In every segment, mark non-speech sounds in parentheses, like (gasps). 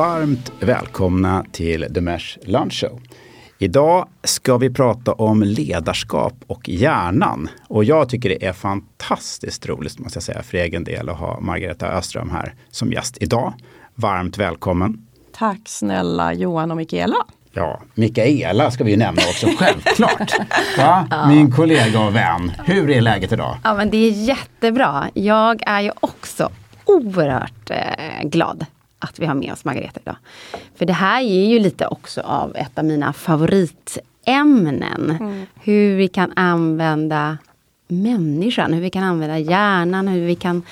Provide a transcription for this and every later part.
Varmt välkomna till Demers Lunch Show. Idag ska vi prata om ledarskap och hjärnan. Och jag tycker det är fantastiskt roligt, måste jag säga, för egen del att ha Margareta Öström här som gäst idag. Varmt välkommen! Tack snälla Johan och Mikaela! Ja, Mikaela ska vi ju nämna också, (laughs) självklart. Ja, min kollega och vän. Hur är läget idag? Ja men det är jättebra. Jag är ju också oerhört eh, glad att vi har med oss Margareta idag. För det här är ju lite också av ett av mina favoritämnen. Mm. Hur vi kan använda människan, hur vi kan använda hjärnan, hur vi kan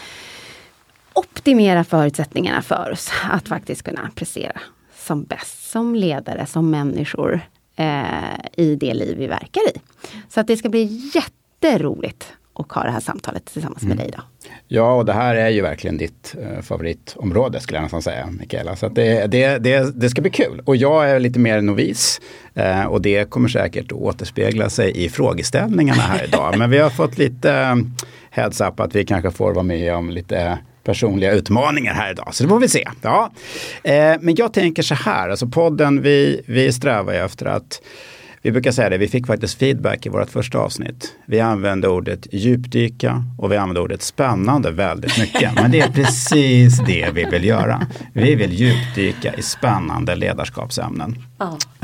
optimera förutsättningarna för oss att faktiskt kunna prestera som bäst som ledare, som människor eh, i det liv vi verkar i. Så att det ska bli jätteroligt och ha det här samtalet tillsammans med mm. dig idag. Ja, och det här är ju verkligen ditt eh, favoritområde skulle jag nästan säga, Mikaela. Så det, det, det, det ska bli kul. Och jag är lite mer novis eh, och det kommer säkert att återspegla sig i frågeställningarna här idag. (laughs) Men vi har fått lite eh, heads up att vi kanske får vara med om lite personliga utmaningar här idag. Så det får vi se. Ja. Eh, men jag tänker så här, alltså podden, vi, vi strävar ju efter att vi brukar säga det, vi fick faktiskt feedback i vårt första avsnitt. Vi använde ordet djupdyka och vi använde ordet spännande väldigt mycket. Men det är precis det vi vill göra. Vi vill djupdyka i spännande ledarskapsämnen.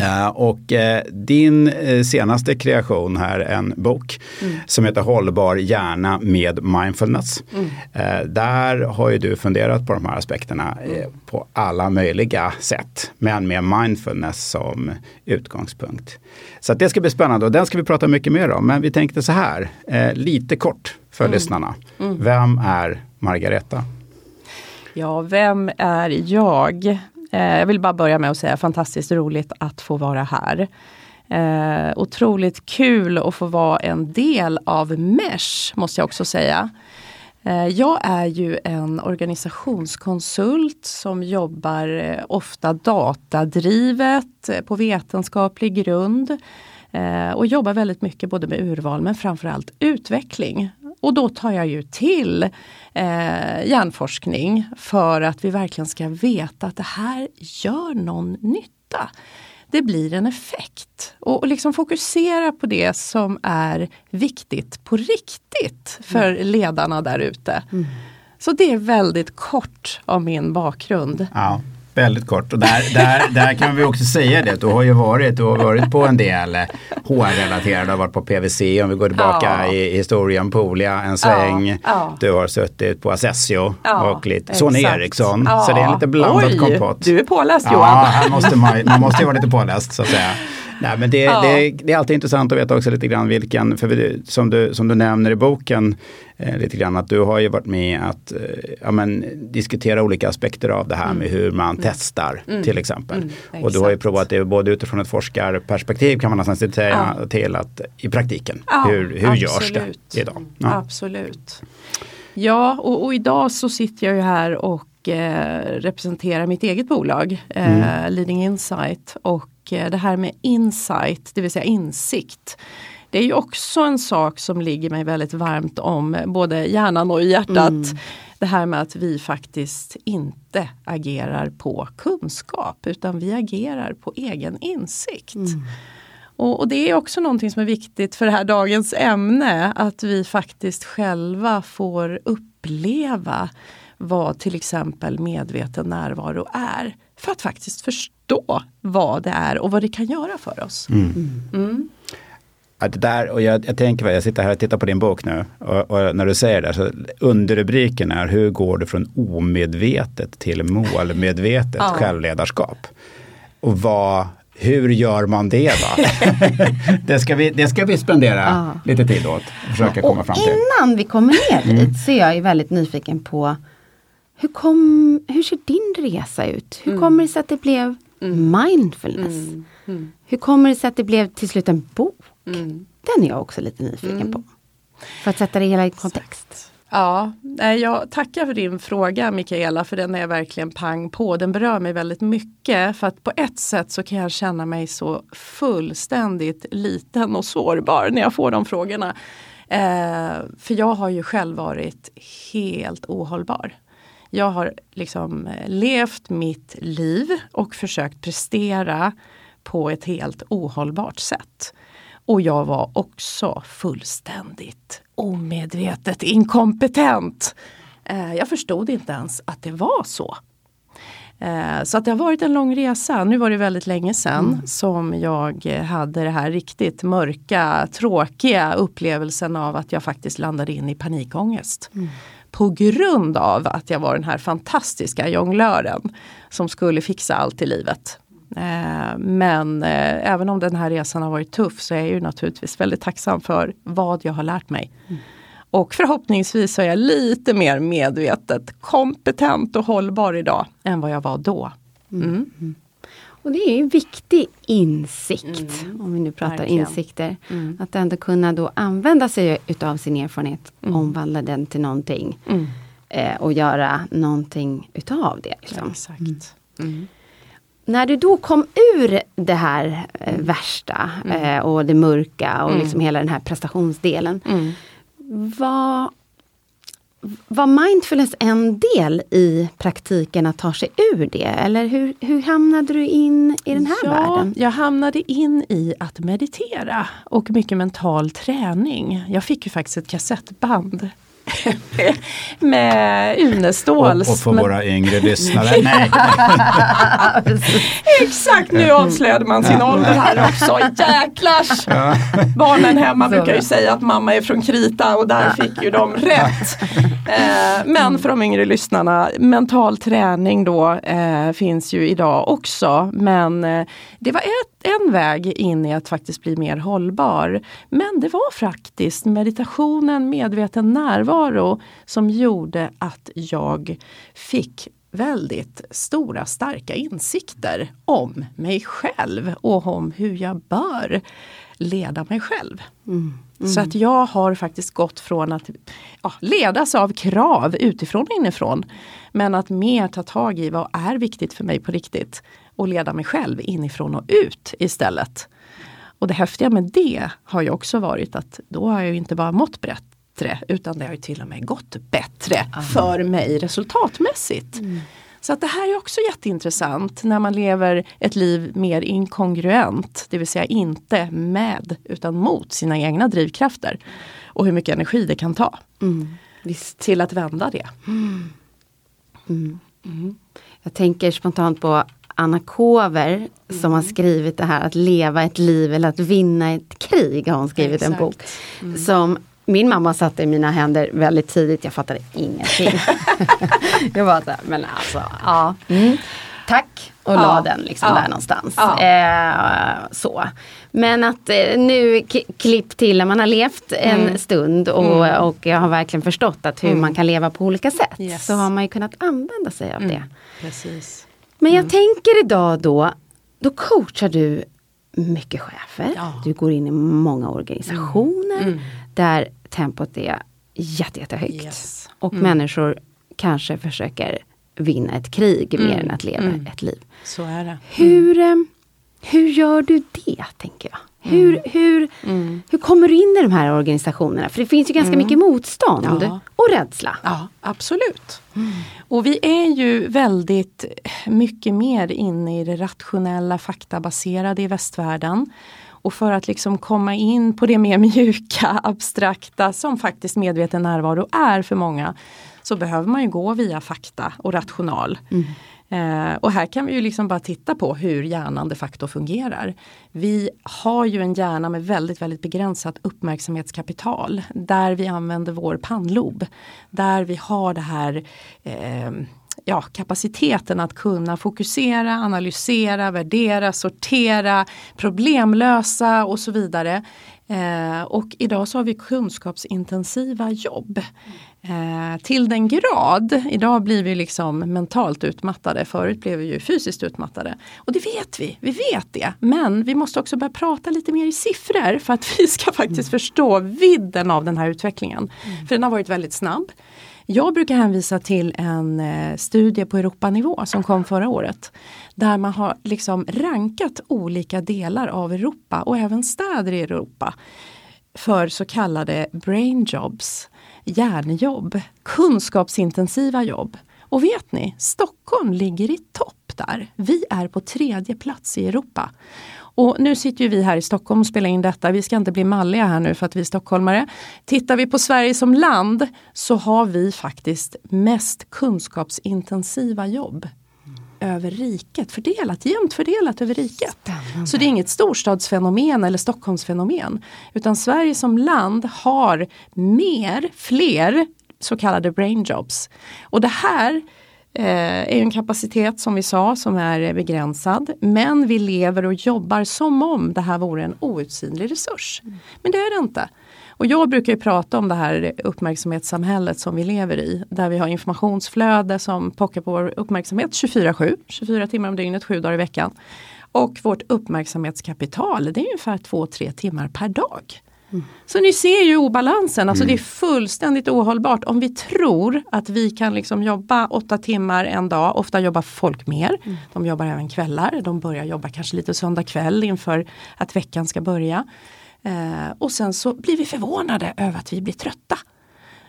Uh, och uh, din uh, senaste kreation här, en bok mm. som heter Hållbar hjärna med mindfulness. Mm. där har ju du funderat på de här aspekterna mm. på alla möjliga sätt, men med mindfulness som utgångspunkt. Så det ska bli spännande och den ska vi prata mycket mer om. Men vi tänkte så här, lite kort för mm. lyssnarna. Mm. Vem är Margareta? Ja, vem är jag? Eh, jag vill bara börja med att säga fantastiskt roligt att få vara här. Eh, otroligt kul att få vara en del av Mesh, måste jag också säga. Eh, jag är ju en organisationskonsult som jobbar eh, ofta datadrivet eh, på vetenskaplig grund. Och jobbar väldigt mycket både med urval men framförallt utveckling. Och då tar jag ju till eh, hjärnforskning för att vi verkligen ska veta att det här gör någon nytta. Det blir en effekt. Och, och liksom fokusera på det som är viktigt på riktigt för mm. ledarna där ute. Mm. Så det är väldigt kort av min bakgrund. Ja. Väldigt kort och där, där, där kan vi också säga det. Du har ju varit, du har varit på en del HR-relaterade, du har varit på PVC om vi går tillbaka ja. i historien, Polia en sväng. Ja. Ja. Du har suttit på Assessio och lite Sony Ericsson. Så det är en lite blandad kompott. Du är påläst Johan. Ja, måste man, man måste ju vara lite påläst så att säga. Nej, men det, ja. det, det, är alltid intressant att veta också lite grann vilken, för som du, som du nämner i boken, eh, lite grann att du har ju varit med att eh, ja, men, diskutera olika aspekter av det här mm. med hur man mm. testar mm. till exempel. Mm, och du har ju provat det både utifrån ett forskarperspektiv kan man nästan säga ja. till att i praktiken, ja, hur, hur görs det idag? Absolut. Ja, och, och, idag så sitter jag ju här och eh, representerar mitt eget bolag, eh, mm. Leading Insight. Och det här med insight, det vill säga insikt. Det är ju också en sak som ligger mig väldigt varmt om både hjärnan och hjärtat. Mm. Det här med att vi faktiskt inte agerar på kunskap utan vi agerar på egen insikt. Mm. Och, och, det är också någonting som är viktigt för det här dagens ämne, att vi faktiskt själva får uppleva vad till exempel medveten närvaro är. För att faktiskt förstå vad det är och vad det kan göra för oss. Mm. Mm. Ja, det där, och jag, jag tänker, jag sitter här och tittar på din bok nu och, och när du säger det, så underrubriken är hur går du från omedvetet till målmedvetet ja. självledarskap? Och vad, hur gör man det då? (laughs) det, ska vi, det ska vi spendera ja. lite tid åt. Försöka komma och fram till. Innan vi kommer ner dit så är jag väldigt nyfiken på hur, kom, hur ser din resa ut? Hur mm. kommer det sig att det blev mm. Mindfulness? Mm. mm. Hur kommer det sig att det blev till slut en bok? Mm. Den är jag också lite nyfiken mm. på. För att sätta det hela i kontext. Ja, jag tackar för din fråga Mikaela för den är verkligen pang på. Den berör mig väldigt mycket för att på ett sätt så kan jag känna mig så fullständigt liten och sårbar när jag får de frågorna. Eh, för jag har ju själv varit helt ohållbar Jag har liksom eh, levt mitt liv och försökt prestera på ett helt ohållbart sätt. Och jag var också fullständigt omedvetet inkompetent. Eh, jag förstod inte ens att det var så. Eh, så att det har varit en lång resa. Nu var det väldigt länge sedan mm. som jag hade det här riktigt mörka, tråkiga upplevelsen av att jag faktiskt landade in i panikångest. Mm. På grund av att jag var den här fantastiska jonglören som skulle fixa allt i livet. Eh, men eh, även om den här resan har varit tuff så är jag ju naturligtvis väldigt tacksam för vad jag har lärt mig. Mm. Och förhoppningsvis är jag lite mer medvetet kompetent och hållbar idag än vad jag var då. Mm. Mm. Och det är en viktig insikt, mm. om vi nu pratar Verkligen. insikter. Mm. Att ändå kunna då använda sig utav sin erfarenhet, mm. omvandla den till någonting. Mm. Eh, och göra någonting utav det. Liksom. Ja, när du då kom ur det här eh, värsta eh, och det mörka och liksom hela den här prestationsdelen var, var mindfulness en del i praktiken att ta sig ur det? Eller hur, hur hamnade du in i den här ja, världen? Jag hamnade in i att meditera och mycket mental träning. Jag fick ju faktiskt ett kassettband med, med Uneståls. Och, och för våra yngre lyssnare, (laughs) nej. (laughs) Exakt, nu avslöjade man sin ålder här också. Jäklars! Barnen hemma brukar ju säga att mamma är från Krita och där fick ju de rätt. Eh, men för de yngre lyssnarna, mental träning då eh, finns ju idag också. Men eh, det var ett en väg in i att faktiskt bli mer hållbar. Men det var faktiskt meditationen, medveten närvaro som gjorde att jag fick väldigt stora starka insikter om mig själv och om hur jag bör leda mig själv. Mm. Mm. Så att jag har faktiskt gått från att ja, ledas av krav utifrån och inifrån. Men att mer ta tag i vad är viktigt för mig på riktigt och leda mig själv inifrån och ut istället. Och det häftiga med det har ju också varit att då har jag inte bara mått bättre utan det har ju till och med gått bättre mm. för mig resultatmässigt. Mm. Så att det här är också jätteintressant när man lever ett liv mer inkongruent, det vill säga inte med utan mot sina egna drivkrafter. Och hur mycket energi det kan ta. Mm. Till att vända det. Mm. Mm. Jag tänker spontant på Anna Kover mm. som har skrivit det här att leva ett liv eller att vinna ett krig har hon skrivit Exakt. en bok. Mm. Som min mamma satte i mina händer väldigt tidigt, jag fattade ingenting. (laughs) jag var såhär, men alltså, ja. Mm. Tack och ja. la den liksom ja. där någonstans. Ja. Eh, så. Men att eh, nu klipp till när man har levt en mm. stund och, mm. och jag har verkligen förstått att hur mm. man kan leva på olika sätt. Yes. Så har man ju kunnat använda sig av det. Precis. Men jag mm. tänker idag då, då coachar du mycket chefer. Du går in i många organisationer mm. Mm. Där tempot är jätte, jättehögt. Yes. Och mm. människor kanske försöker vinna ett krig mer mm. än att leva ett liv. Så är det. Hur, eh, hur gör du det, tänker jag? Hur, mm. hur, mm. hur kommer du in i de här organisationerna? För det finns ju ganska mm. mycket motstånd ja. och rädsla. Ja, absolut. Mm. Och vi är ju väldigt mycket mer inne i det rationella faktabaserade i västvärlden. Och för att liksom komma in på det mer (laughs) mjuka, abstrakta som faktiskt medveten närvaro är för många så behöver man ju gå via fakta och rational. Mm. Eh, och här kan vi ju liksom bara titta på hur hjärnan de facto fungerar. Vi har ju en hjärna med väldigt, väldigt begränsat uppmärksamhetskapital. Där vi använder vår pannlob. Där vi har det här eh, ja, kapaciteten att kunna fokusera, analysera, värdera, sortera, problemlösa och så vidare. Eh, och idag så har vi kunskapsintensiva jobb. Eh, till den grad, idag blir vi liksom mentalt utmattade, förut blev vi ju fysiskt utmattade. Och det vet vi, vi vet det. Men vi måste också börja prata lite mer i siffror för att (laughs) vi ska faktiskt mm. förstå vidden av den här utvecklingen. Mm. För den har varit väldigt snabb. Jag brukar hänvisa till en eh, studie på Europanivå som kom förra året. Där man har liksom rankat olika delar av Europa och även städer i Europa för så kallade brain jobs, hjärnjobb, kunskapsintensiva jobb. Och vet ni, Stockholm ligger i topp där. Vi är på tredje plats i Europa. Och nu sitter ju vi här i Stockholm och spelar in detta. Vi ska inte bli malliga här nu för att vi är stockholmare. Tittar vi på Sverige som land så har vi faktiskt mest kunskapsintensiva jobb över riket, fördelat, jämnt fördelat över riket. Spännande. Så det är inget storstadsfenomen eller Stockholmsfenomen. Utan Sverige som land har mer, fler så kallade brain jobs. Och det här Eh, är en kapacitet som vi sa som är begränsad. Men vi lever och jobbar som om det här vore en outsinlig resurs. Men det är det inte. Och jag brukar ju prata om det här uppmärksamhetssamhället som vi lever i. Där vi har informationsflöde som pockar på vår uppmärksamhet 24-7, 24 timmar om dygnet, 7 dagar i veckan. Och vårt uppmärksamhetskapital det är ungefär 2-3 timmar per dag. Mm. Så ni ser ju obalansen, alltså mm. det är fullständigt ohållbart om vi tror att vi kan liksom jobba åtta timmar en dag, ofta jobbar folk mer. Mm. De jobbar även kvällar, de börjar jobba kanske lite söndag kväll inför att veckan ska börja. Eh, och sen så blir vi förvånade över att vi blir trötta.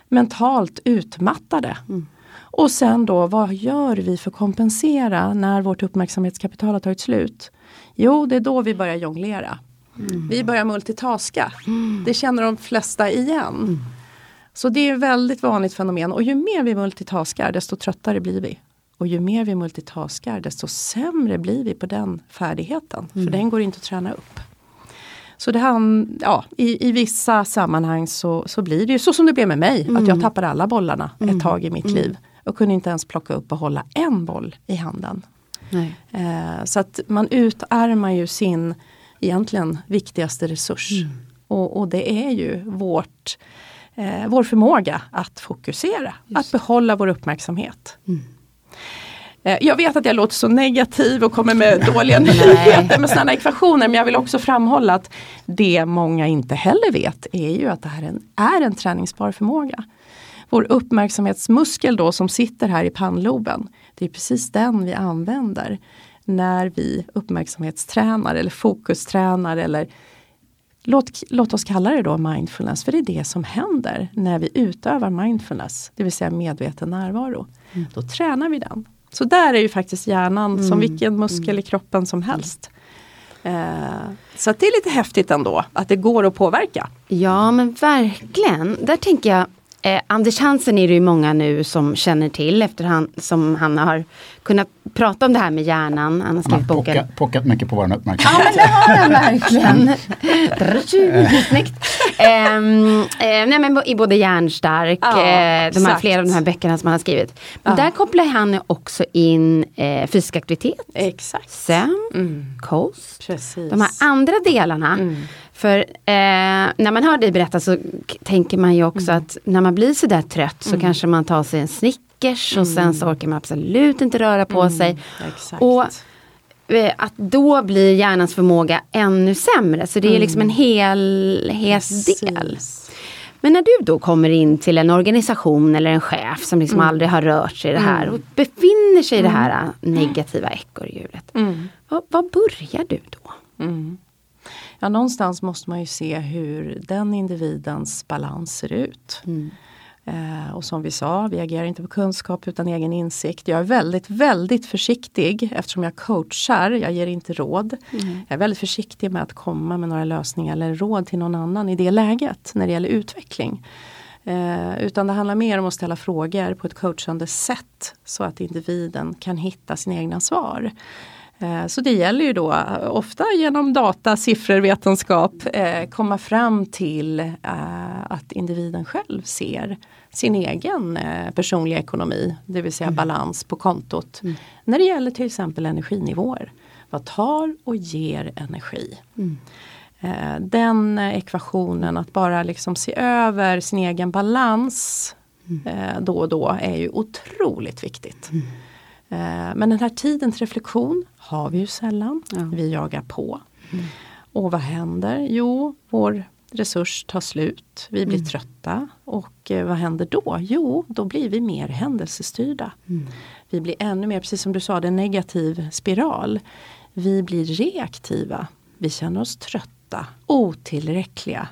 Mentalt utmattade. Mm. Och sen då, vad gör vi för att kompensera när vårt uppmärksamhetskapital har tagit slut? Jo, det är då vi börjar jonglera. Mm. Vi börjar multitaska. Mm. Det känner de flesta igen. Mm. Så det är ett väldigt vanligt fenomen och ju mer vi multitaskar desto tröttare blir vi. Och ju mer vi multitaskar desto sämre blir vi på den färdigheten. För mm. den går inte att träna upp. Så det han, ja, i, i vissa sammanhang så, så blir det ju så som det blev med mig. Mm. Att jag tappade alla bollarna mm. ett tag i mitt mm. liv. Och kunde inte ens plocka upp och hålla en boll i handen. Eh, så att man utarmar ju sin egentligen viktigaste resurs. Mm. Och, och, det är ju vårt, eh, vår förmåga att fokusera, Just. att behålla vår uppmärksamhet. Mm. Eh, jag vet att jag låter så negativ och kommer med (laughs) dåliga nyheter med sådana ekvationer men jag vill också framhålla att det många inte heller vet är ju att det här är en, är en träningsbar förmåga. Vår uppmärksamhetsmuskel då som sitter här i pannloben, det är precis den vi använder när vi uppmärksamhetstränar eller fokustränar eller låt, låt oss kalla det då mindfulness, för det är det som händer när vi utövar mindfulness, det vill säga medveten närvaro. Mm. Då tränar vi den. Så där är ju faktiskt hjärnan mm. som vilken muskel mm. i kroppen som helst. Eh, så det är lite häftigt ändå att det går att påverka. Ja men verkligen. Där tänker jag Eh, Anders Hansen är det ju många nu som känner till eftersom han, han har kunnat prata om det här med hjärnan. Han har skrivit han har boken. Pockat, pockat mycket på vår uppmärksamhet. Ja men det har han (laughs) verkligen. Snyggt. Eh, eh, nej, men I både Hjärnstark, ja, eh, de här, flera av de här böckerna som han har skrivit. Men ja. där kopplar han också in eh, fysisk aktivitet, exakt. sömn, mm. kost. Precis. De här andra delarna. Mm. För eh, när man hör dig berätta så tänker man ju också mm. att när man blir sådär trött så mm. kanske man tar sig en Snickers mm. och sen så orkar man absolut inte röra på mm. sig. Exakt. Och eh, att då blir hjärnans förmåga ännu sämre. Så det är liksom en mm. helhetsdel. Men när du då kommer in till en organisation eller en chef som liksom mm. aldrig har rört sig i det här och befinner sig i det här negativa ekorrhjulet. Vad, vad börjar du då? Ja, någonstans måste man ju se hur den individens balans ser ut. Mm. Eh, och som vi sa, vi agerar inte på kunskap utan egen insikt. Jag är väldigt, väldigt försiktig eftersom jag coachar, jag ger inte råd. Mm. Jag är väldigt försiktig med att komma med några lösningar eller råd till någon annan i det läget när det gäller utveckling. Eh, utan det handlar mer om att ställa frågor på ett coachande sätt så att individen kan hitta sina egna svar. Eh, så det gäller ju då eh, ofta genom data, siffror, vetenskap eh, komma fram till att individen själv ser sin egen personliga ekonomi, det vill säga mm. balans på kontot. Mm. När det gäller till exempel energinivåer. Vad tar och ger energi? Mm. Den ekvationen att bara liksom se över sin egen balans mm. då och då är ju otroligt viktigt. Mm. Eh, men den här tiden till reflektion har vi ju sällan. Ja. Vi jagar på. Mm. Och vad händer? Jo, vår resurs tar slut. Vi blir mm. trötta. Och eh, vad händer då? Jo, då blir vi mer händelsestyrda. Mm. Vi blir ännu mer, precis som du sa, en negativ spiral. Vi blir reaktiva. Vi känner oss trötta, otillräckliga.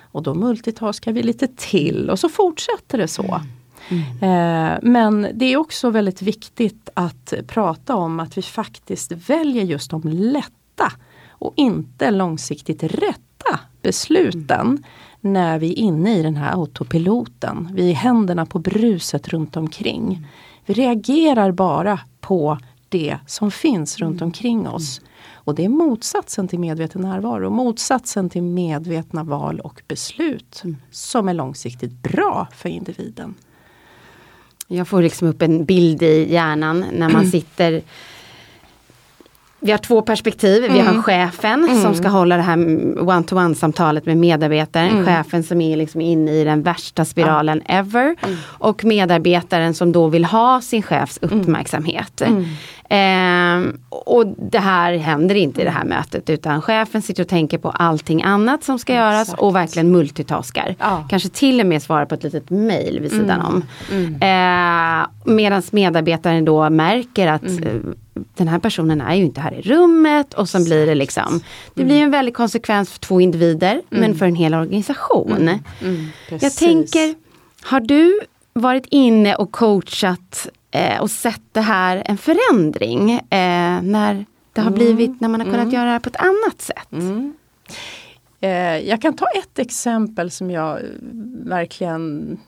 Och då multitaskar vi lite till och så fortsätter det så. Mm. Eh, men det är också väldigt viktigt att prata om att vi faktiskt väljer just de lätta och inte långsiktigt rätta besluten mm. när vi är inne i den här autopiloten. Vi är händerna på bruset runt omkring. Vi reagerar bara på det som finns runt omkring oss. Och det är motsatsen till medveten närvaro, motsatsen till medvetna val och beslut mm. som är långsiktigt bra för individen. Jag får liksom upp en bild i hjärnan när man sitter vi har två perspektiv. Mm. Vi har mm. chefen mm. som ska hålla det här one-to-one samtalet med medarbetaren. Mm. Chefen som är liksom inne i den värsta spiralen ever. Mm. Och medarbetaren som då vill ha sin chefs mm. uppmärksamhet. Eh, och det här händer inte i det här mötet utan chefen sitter och tänker på allting annat som ska Exakt. göras och verkligen multitaskar. Ja. Kanske till och med svarar på ett litet mail vid sidan om. Eh, Medan medarbetaren då märker att eh, den här personen är ju inte här i rummet och sen blir det liksom Det blir en väldig konsekvens för två individer mm. men för en hel organisation. Mm. Mm. Jag tänker, har du varit inne och coachat eh, och sett det här en förändring eh, när det har blivit, när man har kunnat mm. göra det på ett annat sätt? Mm. Eh, jag kan ta ett exempel som jag verkligen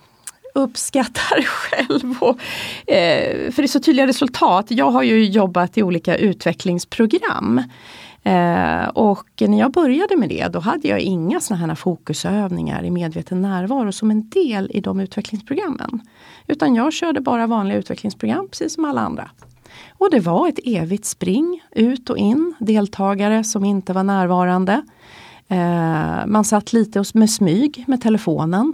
uppskattar (laughs) själv. Och, eh, för det är så tydliga resultat. Jag har ju jobbat i olika utvecklingsprogram. Eh, och när jag började med det då hade jag inga såna här fokusövningar i medveten närvaro som en del i de utvecklingsprogrammen. Utan jag körde bara vanliga utvecklingsprogram precis som alla andra. Och det var ett evigt spring ut och in, deltagare som inte var närvarande. Eh, man satt lite med smyg med telefonen.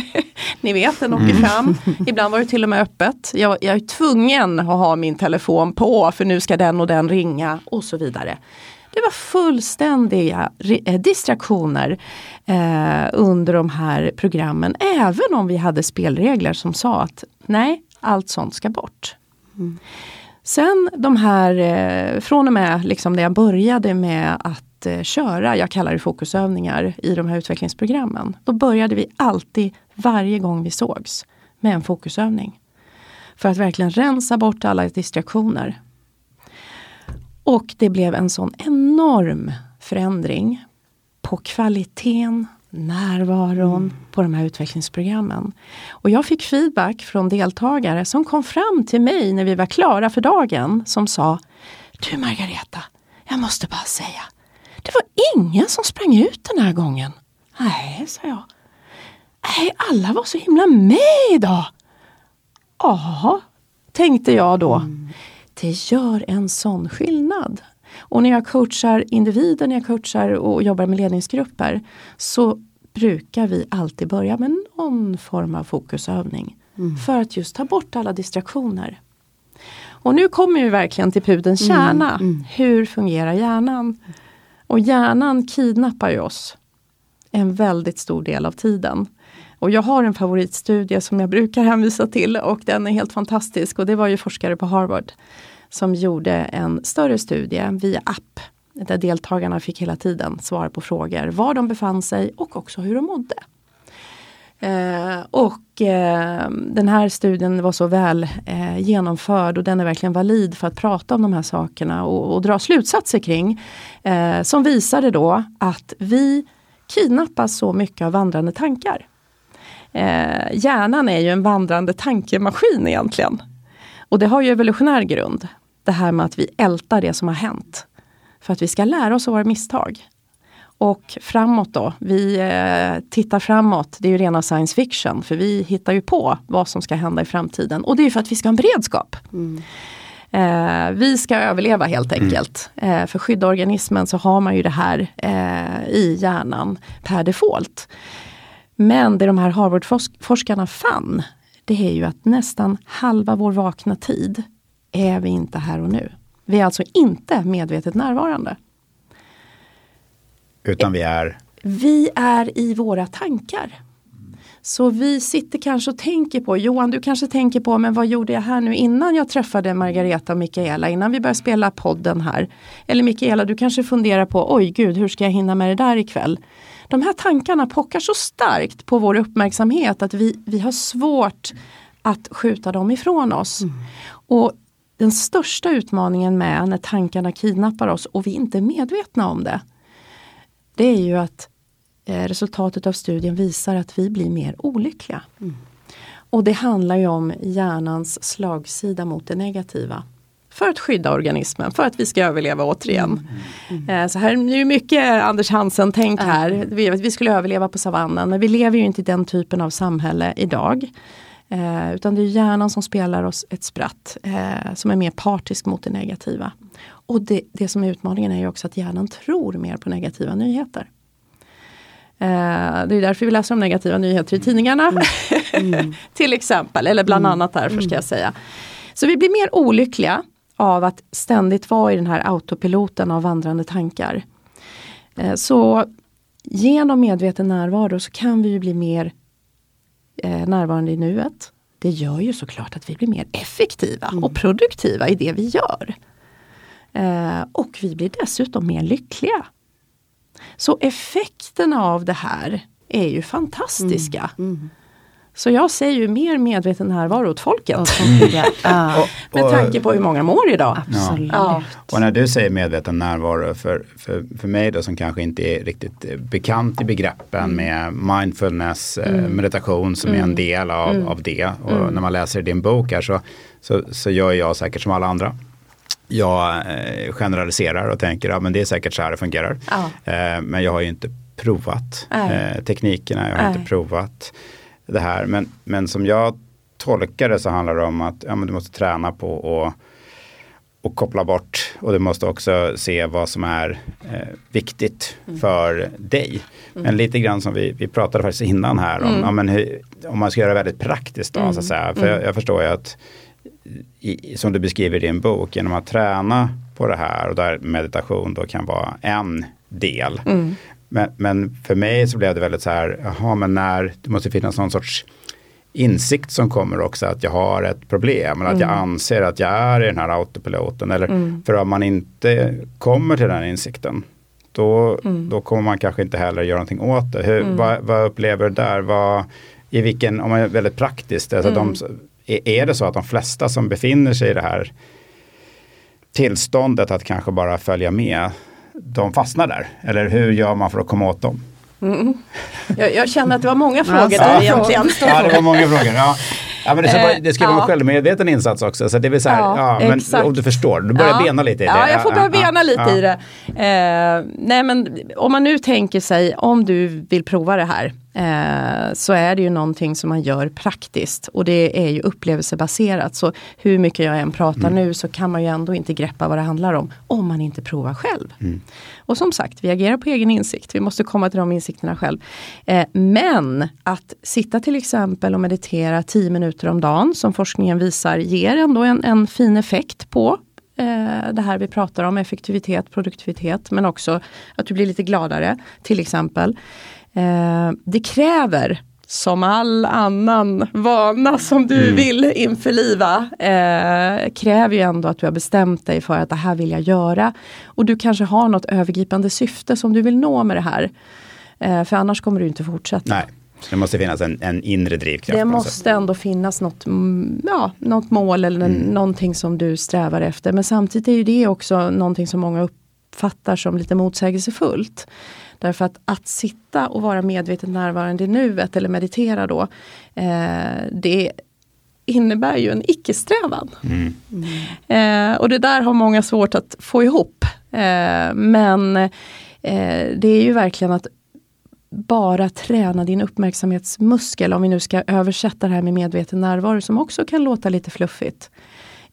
(laughs) Ni vet den åker mm. fram. Ibland var det till och med öppet. Jag, jag, är tvungen att ha min telefon på för nu ska den och den ringa och så vidare. Det var fullständiga eh, distraktioner eh, under de här programmen. Även om vi hade spelregler som sa att nej, allt sånt ska bort. Mm. Sen de här, eh, från och med liksom när jag började med att eh, köra, jag kallar det fokusövningar i de här utvecklingsprogrammen. Då började vi alltid, varje gång vi sågs, med en fokusövning. För att verkligen rensa bort alla distraktioner. Och det blev en sån enorm förändring på kvaliteten, närvaron mm. på de här utvecklingsprogrammen. Och jag fick feedback från deltagare som kom fram till mig när vi var klara för dagen som sa Du Margareta, jag måste bara säga det var ingen som sprang ut den här gången. Nej, sa jag. Nej, alla var så himla med idag. Ja, tänkte jag då. Mm. Det gör en sån skillnad. Och när jag coachar individer, när jag coachar och jobbar med ledningsgrupper så brukar vi alltid börja med någon form av fokusövning. Mm. För att just ta bort alla distraktioner. Och nu kommer vi verkligen till pudens mm. kärna. Mm. Hur fungerar hjärnan? Och hjärnan kidnappar ju oss en väldigt stor del av tiden. Och jag har en favoritstudie som jag brukar hänvisa till och den är helt fantastisk och det var ju forskare på Harvard som gjorde en större studie via app där deltagarna fick hela tiden svar på frågor var de befann sig och också hur de mådde. Eh, och eh, den här studien var så väl eh, genomförd och den är verkligen valid för att prata om de här sakerna och, och dra slutsatser kring. Eh, som visade då att vi kidnappas så mycket av vandrande tankar. Eh, hjärnan är ju en vandrande tankemaskin egentligen. Och det har ju evolutionär grund. Det här med att vi ältar det som har hänt. För att vi ska lära oss av våra misstag. Och framåt då, vi eh, tittar framåt, det är ju rena science fiction för vi hittar ju på vad som ska hända i framtiden och det är för att vi ska ha en beredskap. Mm. Eh, vi ska överleva helt mm. enkelt. Mm. Eh, för skydda organismen så har man ju det här eh, i hjärnan per default. Men det de här Harvard-forskarna fann, det är ju att nästan halva vår vakna tid är vi inte här och nu. Vi är alltså inte medvetet närvarande. Utan vi är? Vi är i våra tankar. Så vi sitter kanske och tänker på, Johan du kanske tänker på, men vad gjorde jag här nu innan jag träffade Margareta och Mikaela, innan vi började spela podden här. Eller Mikaela, du kanske funderar på, oj gud, hur ska jag hinna med det där ikväll? De här tankarna pockar så starkt på vår uppmärksamhet att vi, vi har svårt att skjuta dem ifrån oss. Och den största utmaningen med när tankarna kidnappar oss och vi inte är medvetna om det. Det är ju att resultatet av studien visar att vi blir mer olyckliga. Och det handlar ju om hjärnans slagsida mot det negativa. För att skydda organismen, för att vi ska överleva återigen. Eh, Så här är ju mycket Anders Hansen-tänk här. Vi, vi skulle överleva på savannen men vi lever ju inte i den typen av samhälle idag. Eh, utan det är hjärnan som spelar oss ett spratt eh, som är mer partisk mot det negativa. Och det, det som är utmaningen är ju också att hjärnan tror mer på negativa nyheter. Eh, det är därför vi läser om negativa nyheter i tidningarna. (laughs) Till exempel, eller bland annat därför ska jag säga. Så vi blir mer olyckliga av att ständigt vara i den här autopiloten av vandrande tankar. Eh, så genom medveten närvaro så kan vi ju bli mer eh, närvarande i nuet. Det gör ju såklart att vi blir mer effektiva och produktiva i det vi gör. Och vi blir dessutom mer lyckliga. Så effekterna av det här är ju fantastiska. Så jag säger ju mer medveten närvaro åt folket. Ja, (laughs) Med Och- tanke på hur många mår idag. absolut. Ja. Och när du säger medveten närvaro, för, för, för mig då som kanske inte är riktigt eh, bekant i begreppen med mindfulness, eh, meditation som är en del av, av det. Och när man läser din bok här så, så, så gör jag säkert som alla andra. Jag eh, generaliserar och tänker att ja, det är säkert så här det fungerar. Ja. Eh, men jag har ju inte provat Nej. eh, teknikerna, jag har Nej. inte provat det här. Men, men som jag tolkar det så handlar det om att ja, men du måste träna på att och koppla bort och du måste också se vad som är eh, viktigt för dig. Men lite grann som vi, vi pratade faktiskt innan här om, ja, men hur, om man ska göra det väldigt praktiskt då, så att säga. För jag, jag förstår ju att i, som du beskriver i din bok, genom att träna på det här och där meditation då kan vara en del. Men, men för mig så blev det väldigt så här, jaha men när, det måste finnas någon sorts insikt som kommer också att jag har ett problem eller att jag anser att jag är i den här autopiloten. Eller för om man inte kommer till den den då, då kommer man kanske inte heller göra någonting åt det. Hur, vad, vad upplever du där? Vad, I vilken, om man är väldigt praktiskt, alltså de, är, det så att de flesta som befinner sig i det här tillståndet att kanske bara följa med, de fastnar där? Eller hur gör man för att komma åt dem? Jag, jag känner att det var många frågor Alltså, där ja. egentligen. Ja, det var många frågor. Ja. Ja, men det ska, vara, Eh, det ska vara en ja. självmedveten insats också. Så det vill säga, Ja, ja, men exakt. om du förstår, du börjar Ja. bena lite i det. Ja, jag får börja bena lite ja. i det. Eh, nej men om man nu tänker sig, om du vill prova det här, eh, så är det ju någonting som man gör praktiskt. Och det är ju upplevelsebaserat. Så hur mycket jag än pratar nu så kan man ju ändå inte greppa vad det handlar om, om man inte provar själv. Och som sagt, vi agerar på egen insikt. Vi måste komma till de insikterna själv. Eh, men att sitta till exempel och meditera 10 minuter om dagen, som forskningen visar, ger ändå en, en fin effekt på eh, det här vi pratar om, effektivitet, produktivitet, men också att du blir lite gladare, till exempel. Eh, det kräver som all annan vana som du vill införliva eh, kräver ju ändå att du har bestämt dig för att det här vill jag göra. Och du kanske har något övergripande syfte som du vill nå med det här. Eh, för annars kommer du inte fortsätta. Nej, så det måste finnas en, en inre drivkraft. Det måste ändå finnas något, mm, ja, något mål eller Mm. någonting som du strävar efter. Men samtidigt är ju det också någonting som många uppfattar som lite motsägelsefullt. Därför att att sitta och vara medvetet närvarande i nuet eller meditera då, eh, det innebär ju en icke-strävan. Mm. Eh, och det där har många svårt att få ihop. Eh, men eh, det är ju verkligen att bara träna din uppmärksamhetsmuskel, om vi nu ska översätta det här med medveten närvaro som också kan låta lite fluffigt.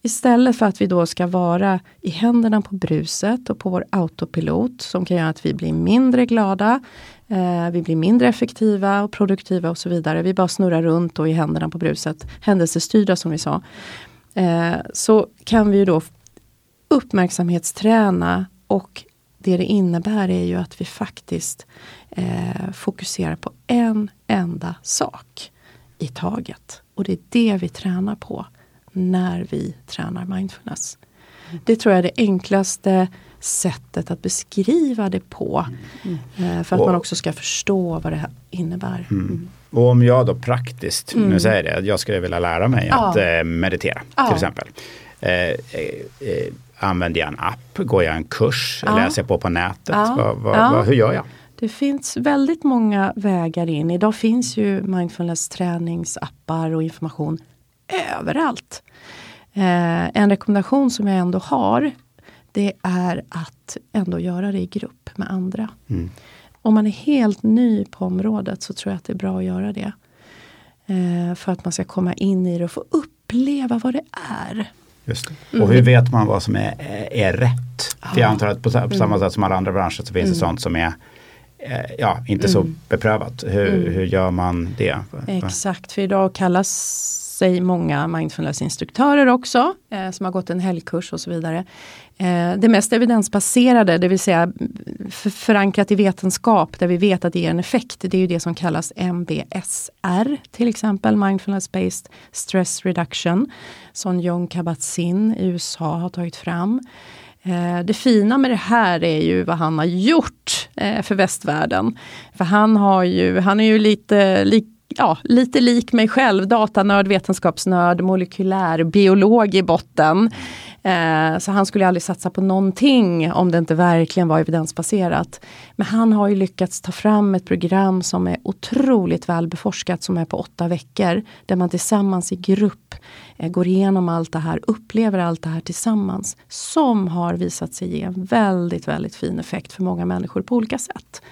Istället för att vi då ska vara i händerna på bruset och på vår autopilot som kan göra att vi blir mindre glada, eh, vi blir mindre effektiva och produktiva och så vidare. Vi bara snurrar runt och i händerna på bruset, händelsestyrda som vi sa. Eh, så kan vi ju då uppmärksamhetsträna och det det innebär är ju att vi faktiskt eh, fokuserar på en enda sak i taget. Och det är det vi tränar på när vi tränar mindfulness. Det tror jag är det enklaste sättet att beskriva det på. Eh, för att Och- man också ska förstå vad det här innebär. Mm. Och om jag då praktiskt, nu säger jag det, jag skulle vilja lära mig Ja. att eh, meditera Ja. till exempel. Eh, eh, eh, använder jag en app, går jag en kurs, Ja. läser jag på på nätet, vad, vad, vad, hur gör jag? Det finns väldigt många vägar in. Idag finns ju mindfulness träningsappar och information överallt. Eh, en rekommendation som jag ändå har det är att ändå göra det i grupp med andra. Mm. Om man är helt ny på området så tror jag att det är bra att göra det. Eh, för att man ska komma in i det och få uppleva vad det är. Just det. Mm. Och hur vet man vad som är, är rätt? För jag antar att på, på samma sätt som alla andra branscher så finns det sånt som är eh, ja, inte så beprövat. Hur, hur gör man det? Exakt, för idag kallas sig många mindfulness-instruktörer också, eh, som har gått en helgkurs och så vidare. Eh, det mest evidensbaserade, det vill säga förankrat i vetenskap, där vi vet att det ger en effekt, det är ju det som kallas MBSR, till exempel Mindfulness-based stress reduction, som John Kabat-Zinn i USA har tagit fram. Eh, det fina med det här är ju vad han har gjort eh, för västvärlden. För han har ju, han är ju lite lik Ja, lite lik mig själv, datanörd, vetenskapsnörd, molekylär, biolog i botten. Eh, så han skulle aldrig satsa på någonting om det inte verkligen var evidensbaserat. Men han har ju lyckats ta fram ett program som är otroligt välbeforskat som är på åtta veckor. Där man tillsammans i grupp eh, går igenom allt det här, upplever allt det här tillsammans. Som har visat sig ge en väldigt, väldigt fin effekt för många människor på olika sätt.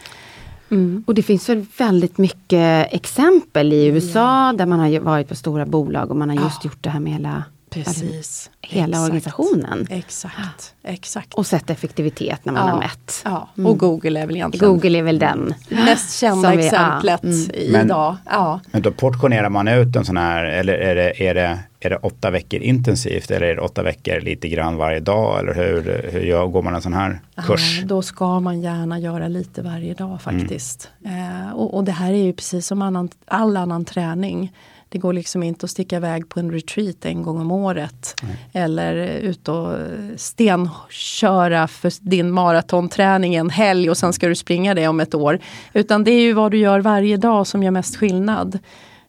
Mm. Och det finns väl väldigt mycket exempel i USA där man har varit på stora bolag och man har just Ja. gjort det här med hela, Precis. hela Exakt. organisationen. Exakt. Exakt. Och sett effektivitet när man har mätt. Ja. Och Google är väl egentligen Google är väl den. mest kända Som vi- ja, exemplet mm. Men- idag. Ja. Men då portionerar man ut en sån här, eller är det, är det, är det åtta veckor intensivt eller är det åtta veckor lite grann varje dag? Eller hur, hur gör, går man en sån här kurs? Ja, då ska man gärna göra lite varje dag faktiskt. Eh, och, och det här är ju precis som annan, all annan träning. Det går liksom inte att sticka iväg på en retreat en gång om året. Eller ut och stenköra för din maratonträning en helg och sen ska du springa det om ett år. Utan det är ju vad du gör varje dag som gör mest skillnad.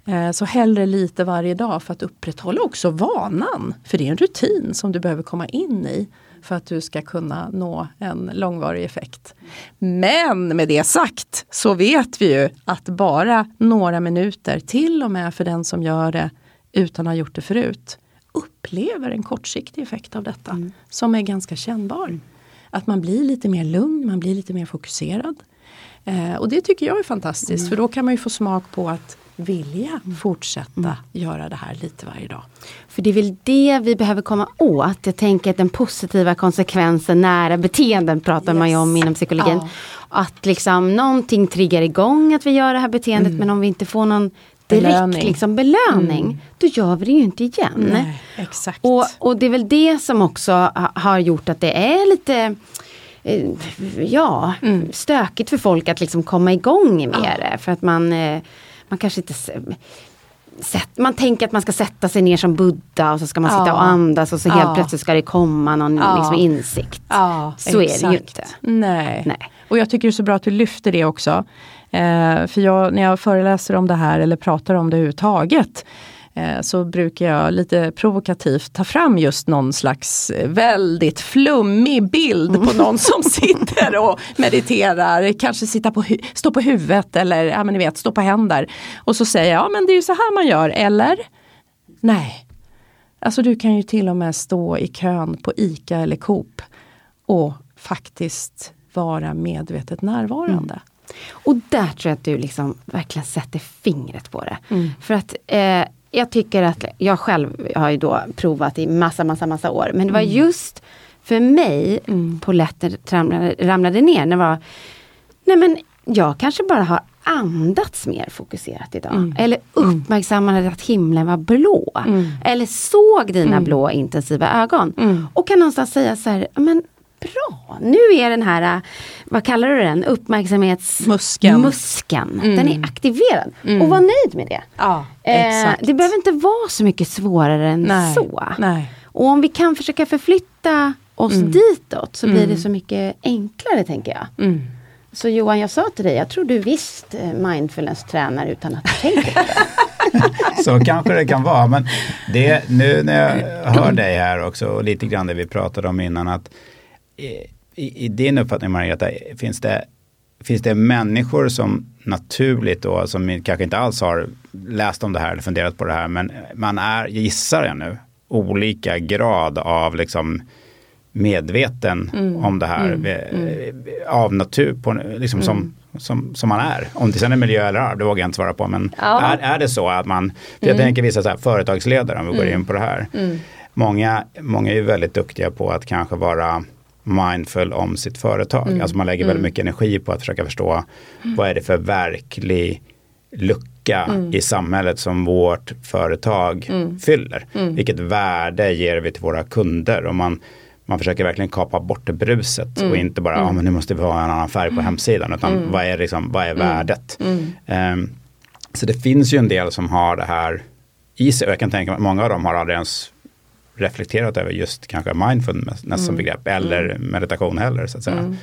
Eh, Så hellre lite varje dag för att upprätthålla också vanan. För det är en rutin som du behöver komma in i för att du ska kunna nå en långvarig effekt. Men med det sagt så vet vi ju att bara några minuter, till och med för den som gör det utan att ha gjort det förut, upplever en kortsiktig effekt av detta som är ganska kännbar. Att man blir lite mer lugn, man blir lite mer fokuserad. Eh, och det tycker jag är fantastiskt för då kan man ju få smak på att vilja fortsätta göra det här lite varje dag. För det är väl det vi behöver komma åt. Jag tänker att den positiva konsekvensen, nära beteenden pratar man ju om Yes. inom psykologin. Ja. Att liksom någonting triggar igång att vi gör det här beteendet men om vi inte får någon direkt Belöning. liksom, belöning då gör vi det ju inte igen. Nej, exakt. Och, och det är väl det som också ha, har gjort att det är lite eh, Ja, stökigt för folk att liksom komma igång med det. För att man, eh, man kanske inte sätt, man tänker att man ska sätta sig ner som Buddha och så ska man sitta Ja. och andas och så helt Ja. plötsligt ska det komma någon Ja. liksom, insikt. Så är det ju exakt. inte. Nej. Nej. Och jag tycker det är så bra att du lyfter det också. Eh, för jag, när jag föreläser om det här eller pratar om det överhuvudtaget så brukar jag lite provokativt ta fram just någon slags eh, väldigt flummig bild på någon som (laughs) sitter och mediterar. Kanske sitta på stå på huvudet eller ja, men ni vet, stå på händer. Och så säger jag, ja men det är ju så här man gör, eller? Nej. Alltså du kan ju till och med stå i kön på ICA eller Coop och faktiskt vara medvetet närvarande. Och där tror jag att du liksom verkligen sätter fingret på det. Mm. För att eh, jag tycker att, jag själv har ju då provat i massa, massa, massa år. Men det var Mm. just för mig polletten ramlade, ramlade ner. Det var, nej men jag kanske bara har andats mer fokuserat idag. Mm. Eller uppmärksammade att himlen var blå. Eller såg dina blå intensiva ögon. Mm. Och kan någonstans säga så här, men bra, nu är den här, äh, vad kallar du den, uppmärksamhetsmuskeln, Muskeln. den är aktiverad. Och var nöjd med det. Ja, Eh, det behöver inte vara så mycket svårare än Nej. så. Nej. Och om vi kan försöka förflytta oss ditåt så blir det så mycket enklare tänker jag. Mm. Så Johan, jag sa till dig, jag tror du visst eh, mindfulness-tränar utan att du tänker på det. (laughs) Så kanske det kan vara. Men det, nu när jag hör dig här också och lite grann det vi pratade om innan att i, i din uppfattning Margareta, finns det, finns det människor som naturligt då, som kanske inte alls har läst om det här eller funderat på det här, men man är, gissar jag nu, olika grad av liksom medveten mm. om det här mm. mm. av natur, på, liksom mm. som, som, som man är. Om det sen är miljö eller arv, det vågar jag inte svara på. Men ja. är, är det så att man, för jag mm. tänker vissa så här, företagsledare om vi går mm. in på det här. Många, många är ju väldigt duktiga på att kanske vara mindful om sitt företag. Mm. Alltså man lägger väldigt mycket energi på att försöka förstå vad är det för verklig lucka mm. i samhället som vårt företag mm. fyller. Mm. Vilket värde ger vi till våra kunder? Och man, man försöker verkligen kapa bort det bruset och inte bara, mm. ah, men nu måste vi ha en annan färg på hemsidan. Utan vad är, liksom, vad är värdet? Um, så det finns ju en del som har det här i sig. Och jag kan tänka mig att många av dem har aldrig ens reflekterat över just kanske mindfulness mm. som begrepp eller mm. meditation heller. Så att säga. Mm.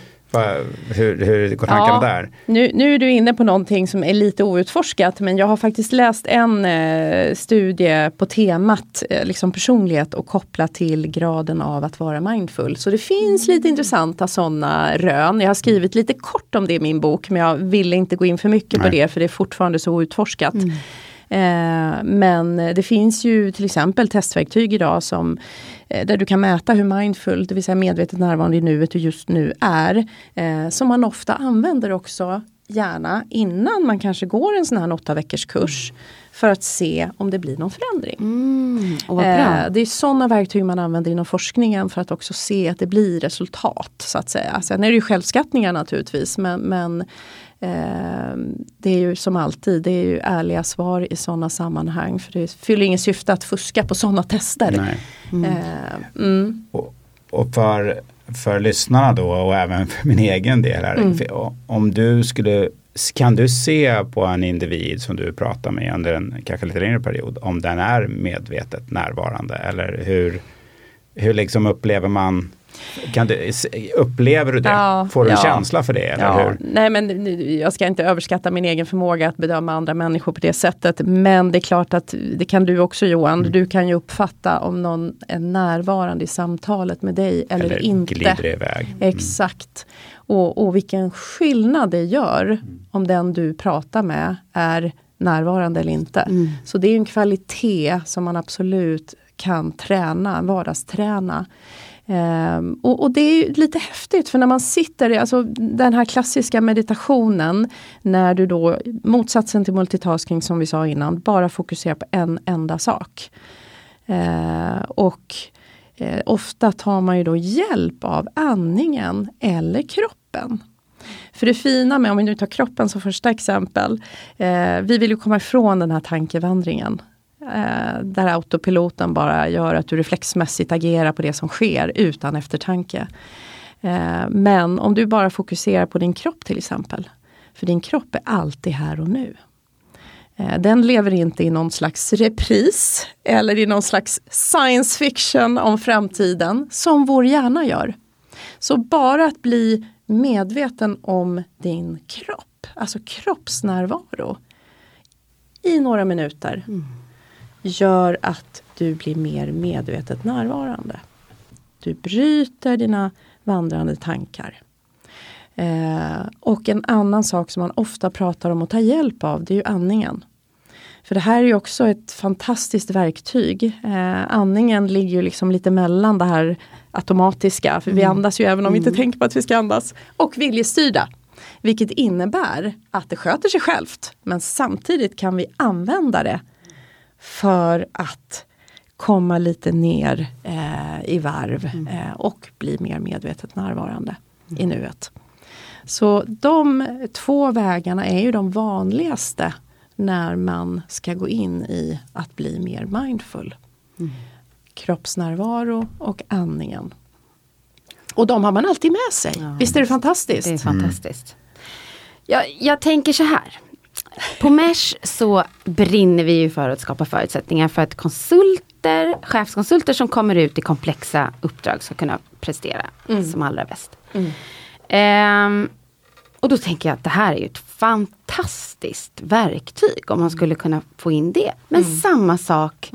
Hur, hur går tankarna ja, där? Nu, nu är du inne på någonting som är lite outforskat men jag har faktiskt läst en eh, studie på temat eh, liksom personlighet och kopplat till graden av att vara mindful. Så det finns lite mm. intressanta sådana rön. Jag har skrivit lite kort om det i min bok men jag ville inte gå in för mycket Nej. på det för det är fortfarande så outforskat. Mm. Eh, men det finns ju till exempel testverktyg idag som eh, där du kan mäta hur mindful, det vill säga medvetet närvarande i nuet du just nu är. Eh, som man ofta använder också gärna innan man kanske går en sån här åtta veckors kurs. För att se om det blir någon förändring. Mm, det är sådana verktyg man använder inom forskningen för att också se att det blir resultat. så att säga. Sen är det ju självskattningar naturligtvis men, men Eh, det är ju som alltid, det är ju ärliga svar i sådana sammanhang. För det fyller ingen syfte att fuska på sådana tester. Mm. Eh, mm. Och, och, för, för lyssnarna då och även för min egen del här. Mm. Om du skulle, kan du se på en individ som du pratar med under en kanske lite längre period om den är medvetet närvarande eller hur, hur liksom upplever man du, upplever du det? Ja, Får du ja, en känsla för det? Eller ja. hur? Nej men jag ska inte överskatta min egen förmåga att bedöma andra människor på det sättet. Men det är klart att det kan du också Johan. Mm. Du kan ju uppfatta om någon är närvarande i samtalet med dig eller, eller inte. glider iväg. Mm. Exakt. Och, och vilken skillnad det gör mm. om den du pratar med är närvarande eller inte. Mm. Så det är en kvalitet som man absolut kan träna, vardagsträna. Um, och, och, det är lite häftigt för när man sitter, alltså den här klassiska meditationen när du då, motsatsen till multitasking som vi sa innan, bara fokuserar på en enda sak. Uh, och uh, ofta tar man ju då hjälp av andningen eller kroppen. För det fina med, om vi nu tar kroppen som första exempel, uh, vi vill ju komma ifrån den här tankevandringen. Eh, där autopiloten bara gör att du reflexmässigt agerar på det som sker utan eftertanke. Eh, men om du bara fokuserar på din kropp till exempel. För din kropp är alltid här och nu. Eh, den lever inte i någon slags repris eller i någon slags science fiction om framtiden som vår hjärna gör. Så bara att bli medveten om din kropp, alltså kroppsnärvaro i några minuter. Mm gör att du blir mer medvetet närvarande. Du bryter dina vandrande tankar. Eh, och en annan sak som man ofta pratar om att ta hjälp av det är ju andningen. För det här är ju också ett fantastiskt verktyg. Eh, andningen ligger ju liksom lite mellan det här automatiska, för mm. vi andas ju även om vi inte mm. tänker på att vi ska andas, och viljestyrda. Vilket innebär att det sköter sig självt men samtidigt kan vi använda det för att komma lite ner eh, i varv mm. eh, och bli mer medvetet närvarande mm. i nuet. Så de två vägarna är ju de vanligaste när man ska gå in i att bli mer mindful. Mm. Kroppsnärvaro och andningen. Och de har man alltid med sig. Ja, Visst är det fantastiskt? Det är fantastiskt. Mm. Jag, jag tänker så här. På Mesh så brinner vi ju för att skapa förutsättningar för att konsulter, chefskonsulter som kommer ut i komplexa uppdrag ska kunna prestera mm. som allra bäst. Mm. Um, och då tänker jag att det här är ju ett fantastiskt verktyg om man skulle kunna få in det. Men Mm. samma sak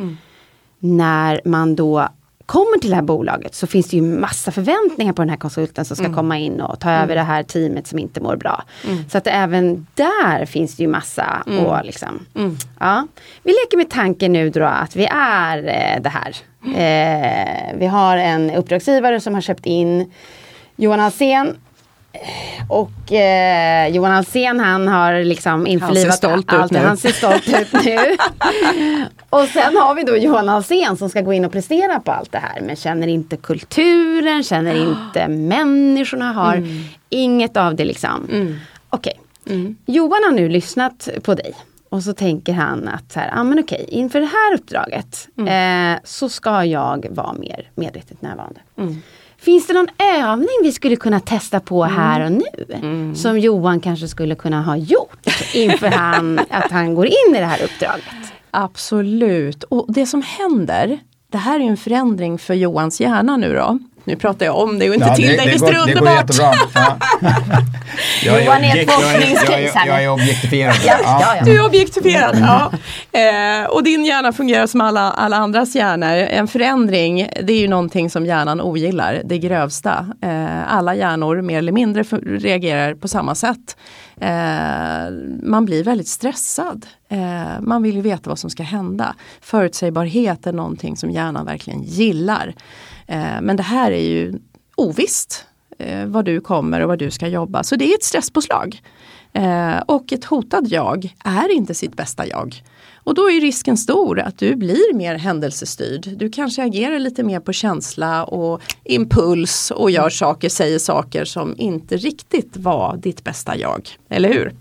när man då kommer till det här bolaget så finns det ju massa förväntningar på den här konsulten som ska Mm. komma in och ta över det här teamet som inte mår bra. Så att även där finns det ju massa Mm. och liksom. Ja. Vi leker med tanken nu då att vi är eh, det här. Eh, vi har en uppdragsgivare som har köpt in Johan Alsen och eh, Johan Alsen han har liksom införlivat ut allt. nu. Han ser stolt ut nu. (laughs) och sen har vi då Johan Alsen som ska gå in och prestera på allt det här. Men känner inte kulturen, känner inte (gasps) människorna, har Mm. inget av det liksom. Okej, Johan har nu lyssnat på dig. Och så tänker han att så här, ah, men okej, inför det här uppdraget Mm. eh, så ska jag vara mer medvetet närvarande. Mm. Finns det någon övning vi skulle kunna testa på Mm. här och nu? Som Johan kanske skulle kunna ha gjort inför han, (laughs) att han går in i det här uppdraget? Absolut. Och det som händer, det här är ju en förändring för Johans hjärna nu då. Nu pratar jag om det och inte Ja, till dig, visst är det det går underbart? jättebra. Ja. (laughs) Jag Johan är ett forskningscase jag. Jag är objektifierad. Ja, ja, ja. Du är objektifierad. Ja. Eh, och din hjärna fungerar som alla, alla andras hjärnor. En förändring, det är ju någonting som hjärnan ogillar, det grövsta. Eh, alla hjärnor mer eller mindre reagerar på samma sätt. Eh, man blir väldigt stressad. Eh, man vill ju veta vad som ska hända. Förutsägbarhet är någonting som hjärnan verkligen gillar. Eh, men det här är ju ovisst eh, vad du kommer och vad du ska jobba. Så det är ett stresspåslag. Eh, och ett hotad jag är inte sitt bästa jag. Och då är risken stor att du blir mer händelsestyrd. Du kanske agerar lite mer på känsla och impuls och gör saker, säger saker som inte riktigt var ditt bästa jag. Eller hur?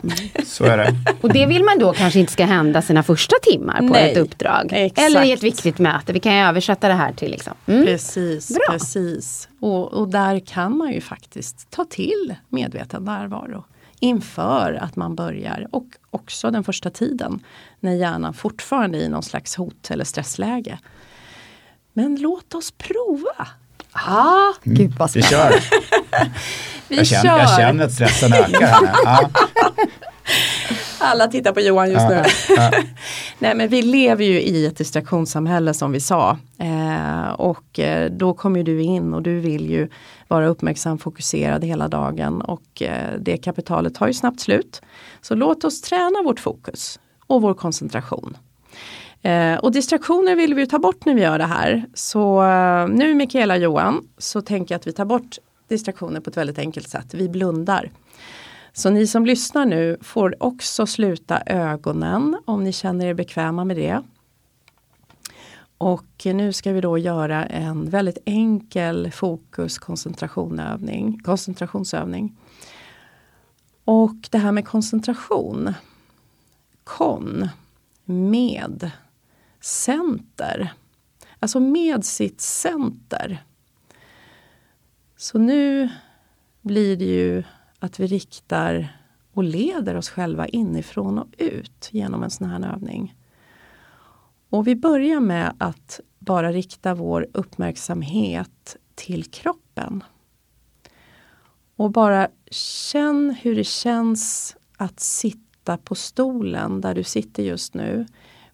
Så är det. (laughs) Och det vill man då kanske inte ska hända sina första timmar på Nej, ett uppdrag. exakt. Eller i ett viktigt möte. Vi kan ju översätta det här till liksom. Mm. Precis, Bra. precis. Och, och där kan man ju faktiskt ta till medveten närvaro inför att man börjar och också den första tiden när hjärnan fortfarande är i någon slags hot eller stressläge. Men låt oss prova. Ja, Gud vad Vi kör. (laughs) vi Jag kör. känner, jag känner att stressen ökar. Ja. (laughs) Alla tittar på Johan just nu. (laughs) Nej men vi lever ju i ett distraktionssamhälle som vi sa. Eh, och eh, då kommer du in och du vill ju vara uppmärksam, fokuserad hela dagen och eh, det kapitalet tar ju snabbt slut. Så låt oss träna vårt fokus och vår koncentration. Eh, och distraktioner vill vi ju ta bort när vi gör det här. Så eh, nu Mikaela och Johan så tänker jag att vi tar bort distraktioner på ett väldigt enkelt sätt. Vi blundar. Så ni som lyssnar nu får också sluta ögonen om ni känner er bekväma med det. Och nu ska vi då göra en väldigt enkel fokus koncentrationsövning. Och det här med koncentration. Kon, med, center. Alltså med sitt center. Så nu blir det ju att vi riktar och leder oss själva inifrån och ut genom en sån här övning. Och vi börjar med att bara rikta vår uppmärksamhet till kroppen. Och bara känn hur det känns att sitta på stolen där du sitter just nu.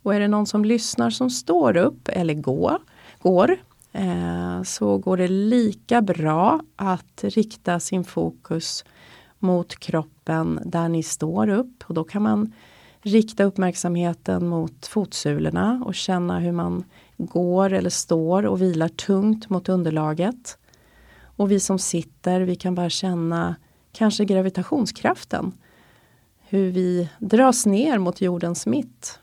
Och är det någon som lyssnar som står upp eller går, går eh, så går det lika bra att rikta sin fokus mot kroppen där ni står upp. Och då kan man rikta uppmärksamheten mot fotsulorna och känna hur man går eller står och vilar tungt mot underlaget. Och vi som sitter, vi kan bara känna kanske gravitationskraften. Hur vi dras ner mot jordens mitt.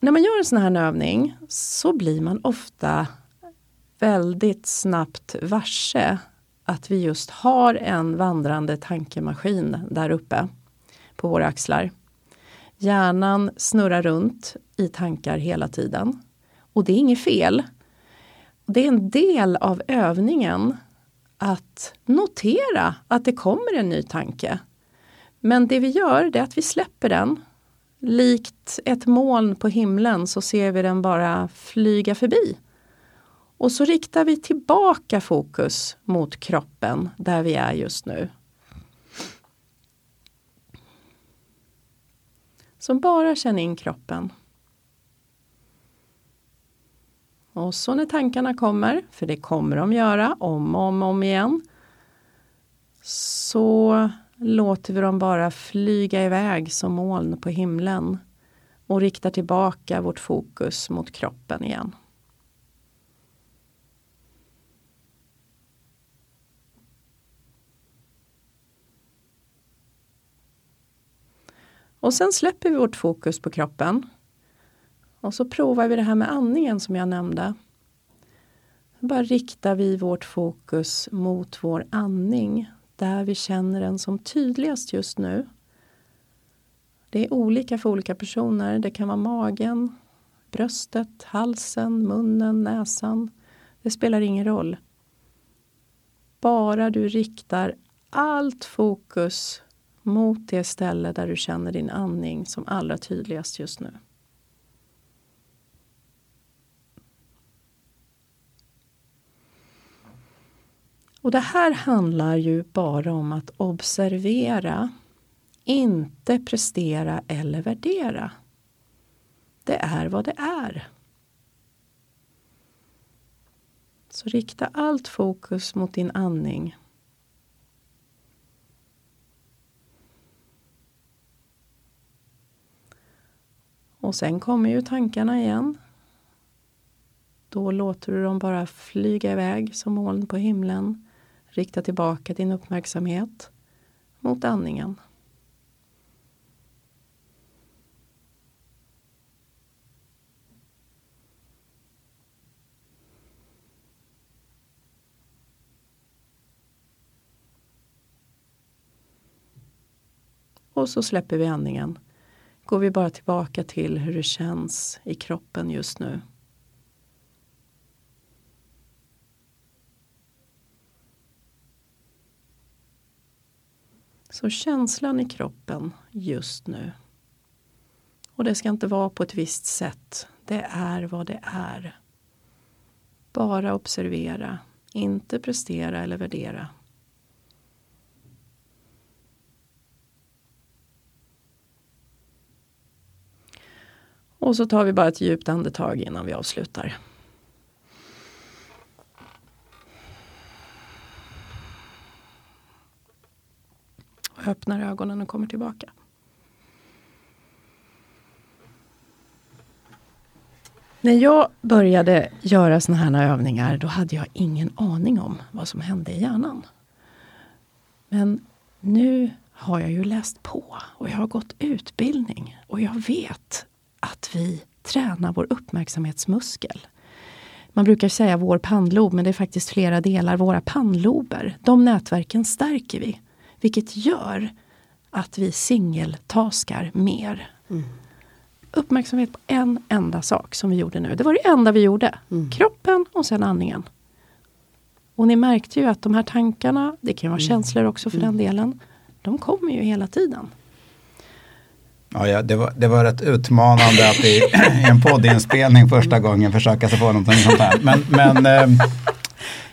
När man gör en sån här övning så blir man ofta väldigt snabbt varse att vi just har en vandrande tankemaskin där uppe på våra axlar. Hjärnan snurrar runt i tankar hela tiden. Och det är inget fel. Det är en del av övningen att notera att det kommer en ny tanke. Men det vi gör det är att vi släpper den. Likt ett moln på himlen så ser vi den bara flyga förbi. Och så riktar vi tillbaka fokus mot kroppen där vi är just nu. Så bara känn in kroppen. Och så när tankarna kommer, för det kommer de göra om och om, om igen, så låter vi dem bara flyga iväg som moln på himlen och riktar tillbaka vårt fokus mot kroppen igen. Och sen släpper vi vårt fokus på kroppen. Och så provar vi det här med andningen som jag nämnde. Bara riktar vi vårt fokus mot vår andning där vi känner den som tydligast just nu. Det är olika för olika personer. Det kan vara magen, bröstet, halsen, munnen, näsan. Det spelar ingen roll. Bara du riktar allt fokus mot det ställe där du känner din andning som allra tydligast just nu. Och det här handlar ju bara om att observera, inte prestera eller värdera. Det är vad det är. Så rikta allt fokus mot din andning. Och sen kommer ju tankarna igen. Då låter du dem bara flyga iväg som moln på himlen. Rikta tillbaka din uppmärksamhet mot andningen. Och så släpper vi andningen. Går vi bara tillbaka till hur det känns i kroppen just nu. Så känslan i kroppen just nu. Och det ska inte vara på ett visst sätt. Det är vad det är. Bara observera, inte prestera eller värdera. Och så tar vi bara ett djupt andetag innan vi avslutar. Och öppnar ögonen och kommer tillbaka. När jag började göra såna här övningar då hade jag ingen aning om vad som hände i hjärnan. Men nu har jag ju läst på och jag har gått utbildning och jag vet att vi tränar vår uppmärksamhetsmuskel. Man brukar säga vår pannlob, men det är faktiskt flera delar. Våra pannlober, de nätverken stärker vi. Vilket gör att vi singeltaskar mer. Mm. Uppmärksamhet på en enda sak som vi gjorde nu. Det var det enda vi gjorde. Mm. Kroppen och sen andningen. Och ni märkte ju att de här tankarna, det kan vara mm. känslor också för den mm. delen. De kommer ju hela tiden. Ja, ja, det, var, det var rätt utmanande att i, en poddinspelning första gången försöka sig på någonting sånt här. Men, men, eh,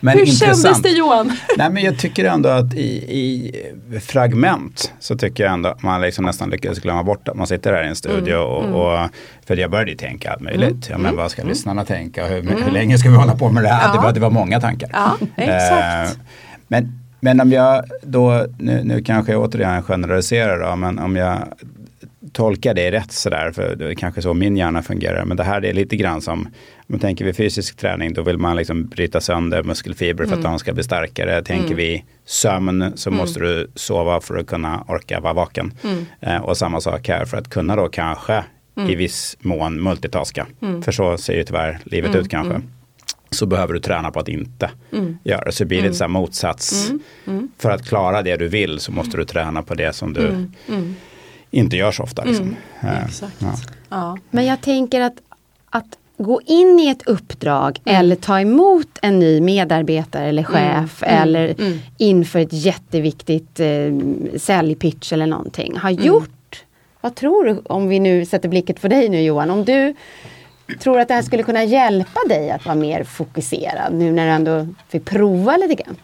men Hur intressant. kändes det Johan? Nej, men jag tycker ändå att i, i fragment så tycker jag ändå att man liksom nästan lyckades glömma bort att man sitter här i en studio. Mm, och, mm. och, för jag började tänka allt möjligt. Mm, ja, men mm, vad ska mm. lyssnarna tänka? Hur, hur mm. länge ska vi hålla på med det här? Ja. Det, var, det var många tankar. Ja, exakt. Eh, men, men om jag då, nu, nu kanske jag återigen generaliserar då, men om jag tolka det rätt sådär, för det är kanske så min hjärna fungerar. Men det här är lite grann som, om man tänker vid fysisk träning, då vill man liksom bryta sönder muskelfibrer för mm. att de ska bli starkare. Tänker mm. vi sömn så mm. måste du sova för att kunna orka vara vaken. Mm. Eh, och samma sak här, för att kunna då kanske i mm. viss mån multitaska. Mm. För så ser ju tyvärr livet ut kanske så behöver du träna på att inte mm. göra. Så det blir lite mm. motsats. Mm. Mm. För att klara det du vill så måste du träna på det som du inte gör så ofta. Liksom. Mm, exakt. Ja. Ja. Men jag tänker att, att gå in i ett uppdrag mm. eller ta emot en ny medarbetare eller mm. chef mm. eller mm. inför ett jätteviktigt eh, säljpitch eller någonting har mm. gjort. Vad tror du, om vi nu sätter blicket på dig nu Johan, om du tror att det här skulle kunna hjälpa dig att vara mer fokuserad nu när du ändå fick prova lite grann?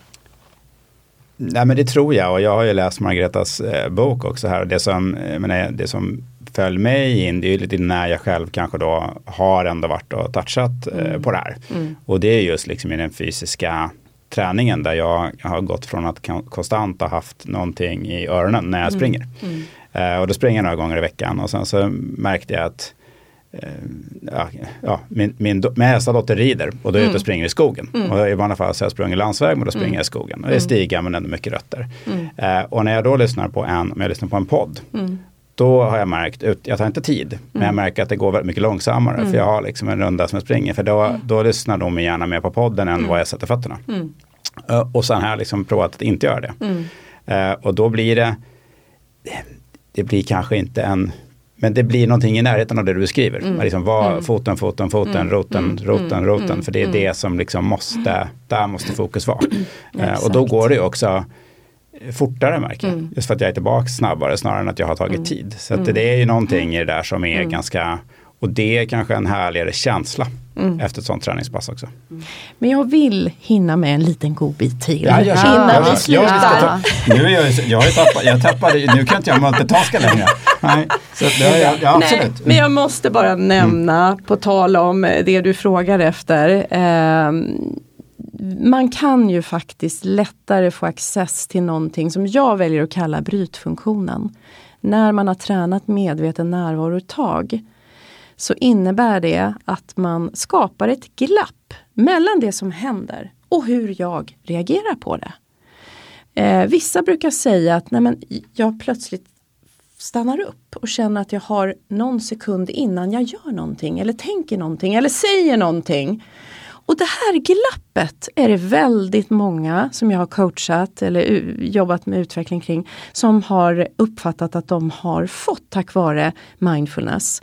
Nej men det tror jag och jag har ju läst Margaretas eh, bok också här. Det som, menar, det som föll mig in, det är ju lite när jag själv kanske då har ändå varit och touchat eh, Mm. på det här. Och det är just liksom i den fysiska träningen där jag har gått från att kon- konstant ha haft någonting i öronen när Mm. jag springer. Eh, och då springer jag några gånger i veckan och sen så märkte jag att eh, ja, ja, min, min, min äldsta dotter rider och då är jag ute och springer i skogen. Och I vanliga fall så har jag sprungit landsväg men då springer jag i skogen. Och det är stigar men ändå mycket rötter. Eh, och när jag då lyssnar på en, om jag lyssnar på en podd, då har jag märkt, ut, jag tar inte tid, men jag märker att det går väldigt mycket långsammare. För jag har liksom en runda som jag springer. För då, då lyssnar de gärna mer på podden än vad jag sätter fötterna. Eh, och sen har jag liksom provat att inte göra det. Eh, och då blir det, det blir kanske inte en men det blir någonting i närheten av det du beskriver. Liksom var, Foten, foten, foten, roten, roten, roten. För det är det som liksom måste, där måste fokus vara. (clears throat) Eh, och då går det ju också fortare märker jag. Just för att jag är tillbaka snabbare snarare än att jag har tagit tid. Så det är ju någonting i det där som är ganska, och det är kanske en härligare känsla efter ett sånt träningspass också. Men jag vill hinna med en liten godbit till Ja, jag innan ja, vi ja, slutar. ska ta- Nu är jag, jag ju tappat, jag tappade, nu kan inte jag multitaska längre. Nej, så det jag, ja, absolut. Nej, men jag måste bara nämna, på tal om det du frågar efter. ehm, man kan ju faktiskt lättare få access till någonting som jag väljer att kalla brytfunktionen. När man har tränat medveten närvaro ett tag så innebär det att man skapar ett glapp mellan det som händer och hur jag reagerar på det. Eh, vissa brukar säga att nej men, jag plötsligt stannar upp och känner att jag har någon sekund innan jag gör någonting eller tänker någonting eller säger någonting. Och det här glappet är det väldigt många som jag har coachat eller jobbat med utveckling kring som har uppfattat att de har fått tack vare mindfulness.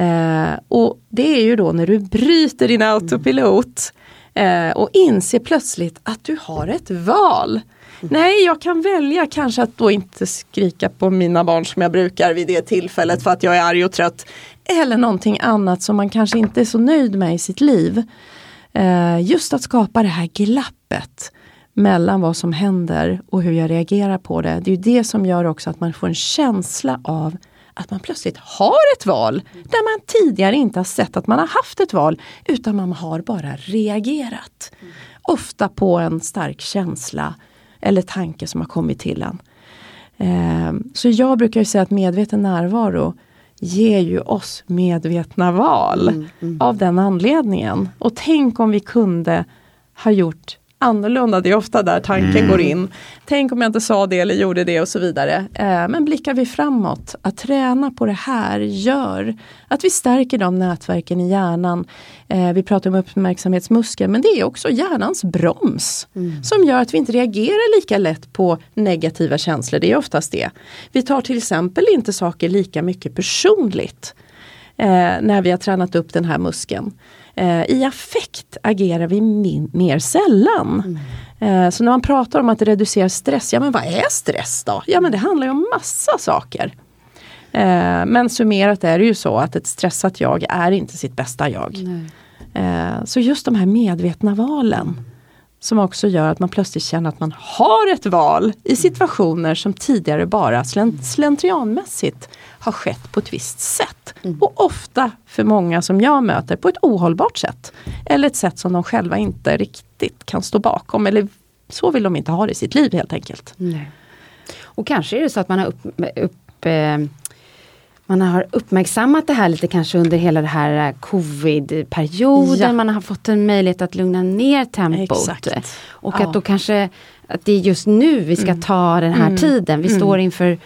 Eh, och det är ju då när du bryter din autopilot eh, och inser plötsligt att du har ett val. Nej, jag kan välja kanske att då inte skrika på mina barn som jag brukar vid det tillfället för att jag är arg och trött. Eller någonting annat som man kanske inte är så nöjd med i sitt liv. Eh, just att skapa det här glappet mellan vad som händer och hur jag reagerar på det. Det är ju det som gör också att man får en känsla av att man plötsligt har ett val där man tidigare inte har sett att man har haft ett val utan man har bara reagerat. Ofta på en stark känsla eller tanke som har kommit till en. Eh, Så jag brukar ju säga att medveten närvaro ger ju oss medvetna val av den anledningen. Och tänk om vi kunde ha gjort annorlunda, det är ofta där tanken går in. Tänk om jag inte sa det eller gjorde det och så vidare. Eh, men blickar vi framåt, att träna på det här gör att vi stärker de nätverken i hjärnan. Eh, vi pratar om uppmärksamhetsmuskeln men det är också hjärnans broms som gör att vi inte reagerar lika lätt på negativa känslor. Det är oftast det. Vi tar till exempel inte saker lika mycket personligt eh, när vi har tränat upp den här muskeln. Eh, I affekt agerar vi min, mer sällan. Eh, så när man pratar om att reducera stress, ja men vad är stress då? Ja men det handlar ju om massa saker. Eh, men summerat är det ju så att ett stressat jag är inte sitt bästa jag. Eh, så just de här medvetna valen som också gör att man plötsligt känner att man har ett val i situationer som tidigare bara slen- slentrianmässigt har skett på ett visst sätt. Och ofta för många som jag möter på ett ohållbart sätt. Eller ett sätt som de själva inte riktigt kan stå bakom. Eller så vill de inte ha det i sitt liv helt enkelt. Nej. Och kanske är det så att man har, upp, upp, eh, man har uppmärksammat det här lite kanske under hela det här eh, covid-perioden. Ja. Man har fått en möjlighet att lugna ner tempot. Exakt. Och Ja. att då kanske att det är just nu vi ska ta den här tiden. Vi står inför,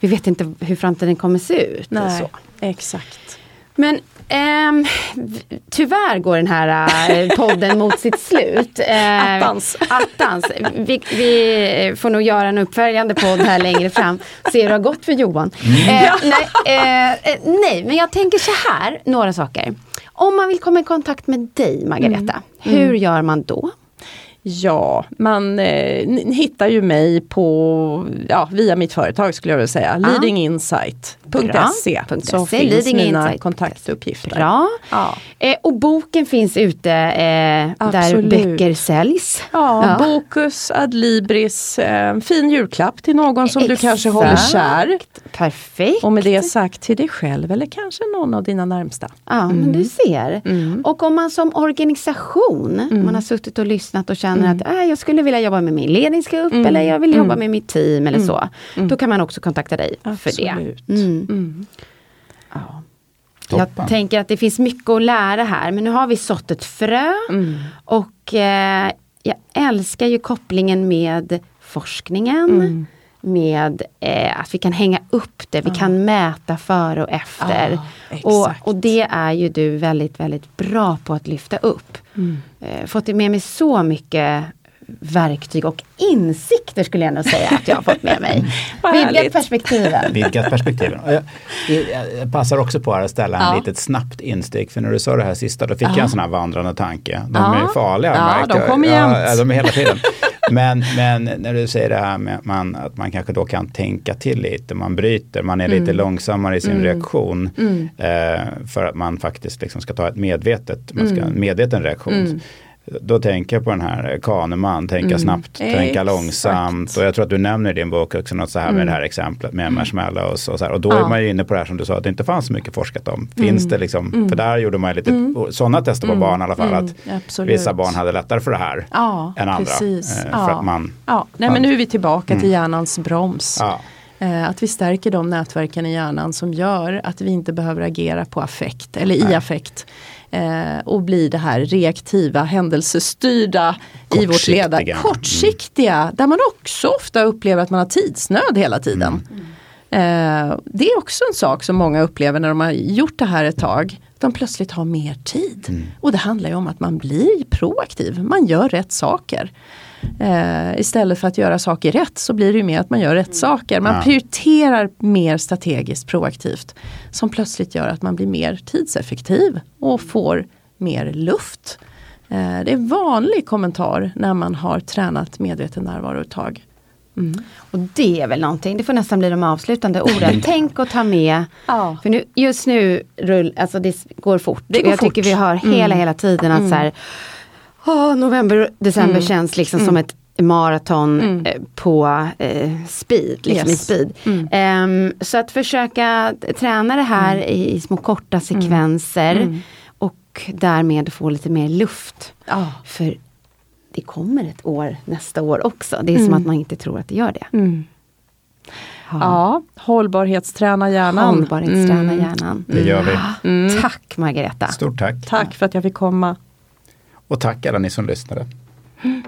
vi vet inte hur framtiden kommer se ut. och Så. exakt. Men ehm, v- tyvärr går den här eh, podden mot sitt slut. (laughs) Eh, Attans. (laughs) attans. Vi, vi får nog göra en uppföljande podd här längre fram. Se hur det har gått för Johan. Eh, nej, eh, nej, men jag tänker så här, några saker. Om man vill komma i kontakt med dig Margareta, hur gör man då? Ja, man eh, hittar ju mig på, ja, via mitt företag skulle jag vilja säga, Leading Insight. .se. Bra. Så .se, finns Leading mina Insight. kontaktuppgifter. Bra. Ja. Eh, och boken finns ute eh, där böcker säljs. Ja, Bokus, Adlibris, eh, fin julklapp till någon som du kanske Exakt. håller kär. Perfekt. Och med det sagt till dig själv eller kanske någon av dina närmsta. Ja, men du ser. Och om man som organisation, man har suttit och lyssnat och känner att äh, jag skulle vilja jobba med min ledningsgrupp eller jag vill jobba med mitt team eller så. Då kan man också kontakta dig för det. Absolut. Mm. Ja. Jag tänker att det finns mycket att lära här men nu har vi sått ett frö och eh, jag älskar ju kopplingen med forskningen. Med eh, att vi kan hänga upp det, vi kan mäta före och efter. Och, och det är ju du väldigt, väldigt bra på att lyfta upp. Eh, fått med mig så mycket verktyg och insikter skulle jag nog säga att jag har fått med mig. (laughs) Vidgat perspektiven. vidgat perspektiven. Jag, jag passar också på att ställa en Ja. litet snabbt instick. För när du sa det här sista då fick jag en sån här vandrande tanke. De Ja. är farliga. Ja, de kommer ja, jämt. ja, de är hela tiden. Men, men när du säger det här med att man, att man kanske då kan tänka till lite. Man bryter, man är Mm. lite långsammare i sin reaktion. Eh, för att man faktiskt liksom ska ta ett medvetet, man ska Mm. en medveten reaktion. Då tänker jag på den här Kahneman, tänka snabbt, tänka Mm. Långsamt. Och jag tror att du nämner i din bok också något så här med det här exemplet med marshmallows och så här. Och då Mm. Ja. är man ju inne på det här som du sa, att det inte fanns så mycket forskat om. Mm. Finns det liksom, för där gjorde man lite sådana tester på barn i alla fall. Att absolut. vissa barn hade lättare för det här Ja, än andra. precis. Eh, Ja. För att man, Ja, nej men nu är vi tillbaka till hjärnans broms. ja, Eh, Att vi stärker de nätverken i hjärnan som gör att vi inte behöver agera på affekt eller i affekt. Eh, och bli det här reaktiva, händelsestyrda i vårt ledare. Kortsiktiga, där man också ofta upplever att man har tidsnöd hela tiden. Eh, det är också en sak som många upplever när de har gjort det här ett tag. De plötsligt har mer tid. Och det handlar ju om att man blir proaktiv, man gör rätt saker. Eh, istället för att göra saker rätt så blir det ju mer att man gör rätt saker. Man Ja. prioriterar mer strategiskt proaktivt. Som plötsligt gör att man blir mer tidseffektiv och får mer luft. Eh, det är en vanlig kommentar när man har tränat medveten närvaro ett tag. Och det är väl någonting, det får nästan bli de avslutande orden. (laughs) Tänk att ta med, Ja. för nu, just nu rull, alltså det går fort. Det går jag tycker fort. vi hör hela, hela tiden att så här, åh, november, december känns liksom som ett maraton eh, på eh, speed, liksom Yes. i speed. Ehm, så att försöka träna det här i, i små korta sekvenser och därmed få lite mer luft. Ja. För det kommer ett år nästa år också. Det är som att man inte tror att det gör det. Ja, hållbarhetsträna hjärnan. Hållbarhetsträna Mm. hjärnan. det gör vi. Tack Margareta. Stort tack. Tack för att jag fick komma. Och tack alla ni som lyssnade. Mm.